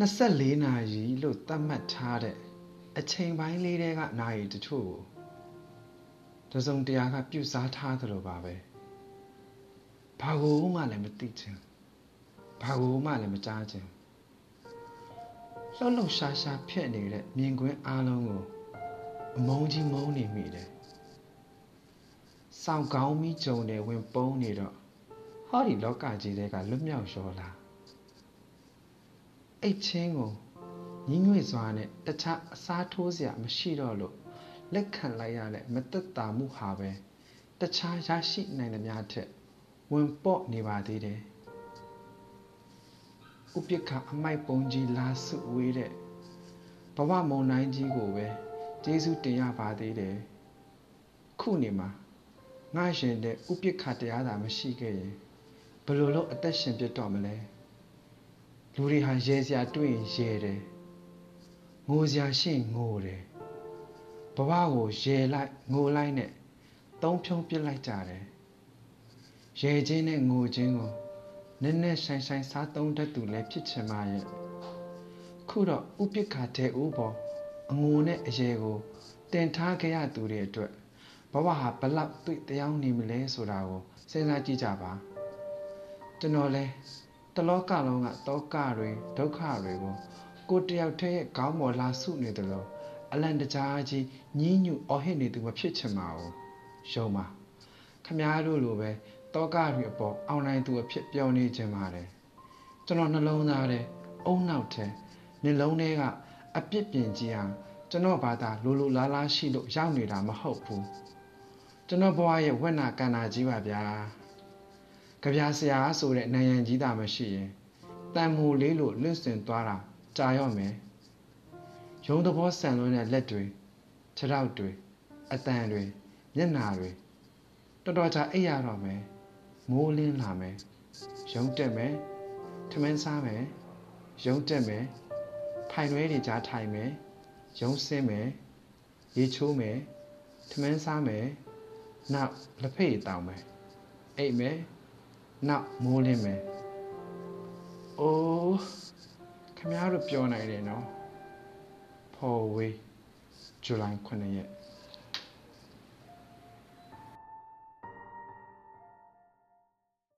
24နာရီလို့သတ်မှတ်ထားတဲ့အချိန်ပိုင်းလေးတဲကနာရီတချို့ကိုတစုံတရာကပြုစားထားသလိုပါပဲဘာကိုမှလည်းမသိချင်ဘာကိုမှလည်းမကြားချင်လှုပ်လှုပ်ရှားရှားဖြစ်နေတဲ့မြင်ကွင်းအားလုံးကိုအမုန်းကြီးမုန်းနေမိတယ်စောင့်ကောင်းပြီးကြုံတယ်ဝင်ပုံးနေတော့ဟောဒီလောကကြီးတွေကလွတ်မြောက်ရောလား အိတ်ချင်းကိုညှိညွေ့စွာနဲ့တခြားအစားထိုးစရာမရှိတော့လို့လက်ခံလိုက်ရတဲ့မသက်တာမှုဟာပဲတခြားရရှိနိုင်သမျှထက်ဝင်ပေါ့နေပါသေးတယ်ဥပိ္ပခအမိုက်ပုံကြီးလာစုဝေးတဲ့ဘဝမုံတိုင်းကြီးကိုပဲကျေးဇူးတင်ရပါသေးတယ်ခုနေမှာငါရှင်တဲ့ဥပိ္ပခတရားသာမရှိခဲ့ရင်ဘယ်လိုလုပ်အသက်ရှင်ပြတ်တော့မလဲ လူတွေဟာရဲစရာတွေ့ရင်ရဲတယ်ငိုစရာရှိရင်ငိုတယ်ဘဝကိုရဲလိုက်ငိုလိုက်နဲ့သုံးဖြုံးပစ်လိုက်ကြတယ်ရဲခြင်းနဲ့ငိုခြင်းကိုနည်းနည်းဆိုင်ဆိုင်စားသုံးတတ်သူလည်းဖြစ်ချင်ပါရဲ့ခုတော့ဥပိ္ပခတဲ့ဥပေါ်အငိုနဲ့အရေကိုတင်ထားခဲ့ရသူတွေအတွက်ဘဝဟာဘလောက်တွေ့တရားနေမလဲဆိုတာကိုစဉ်းစားကြည့်ကြပါကျွန်တော်လဲ တလောကလုံးကတောကတွေဒုက္ခတွေကိုကိုတယောက်တည်းရဲ့ခေါင်းပေါ်လာဆုနေတယ်လို့အလန်တကြားကြီးညင်းညူအော်ဟစ်နေသူမဖြစ်ချင်ပါဘူးယုံပါခမားတို့လိုပဲတောကတွေအပေါ်အောင်နိုင်သူအဖြစ်ပြောနေခြင်းပါတယ်ကျွန်တော်နှလုံးသားထဲအုံနောက်ထဲနှလုံးထဲကအပြစ်ပြင်ကြည့်အောင်ကျွန်တော်ဘာသာလိုလိုလားလားရှိလို့ရောက်နေတာမဟုတ်ဘူးကျွန်တော်ဘဝရဲ့ဝက်နာကန္နာကြီးပါဗျာ ကြပြဆရာဆိုတဲ့နိုင်ရန်ကြီးတာမရှိရင်တန်မိုလေးလို့လွင့်စင်သွားတာကြာရော့မယ်ရုံသဘောဆန်လွန်းတဲ့လက်တွေခြေထောက်တွေအတန်တွေမျက်နာတွေတော်တော်ကြာအိပ်ရတော့မယ်မိုးလင်းလာမယ်ရုံတက်မယ်ထမင်းစားမယ်ရုံတက်မယ်ဖိုင်ရွဲတွေကြားထိုင်မယ်ရုံဆင်းမယ်ရေချိုးမယ်ထမင်းစားမယ်နောက်လက်ဖေးတောင်းမယ်အိပ်မယ် နောက်မိုးလင်းမယ်အိုးခင်ဗျားတို့ပြောနိုင်တယ်နော်ဖော်ဝေးဇူလိုင်9ရက်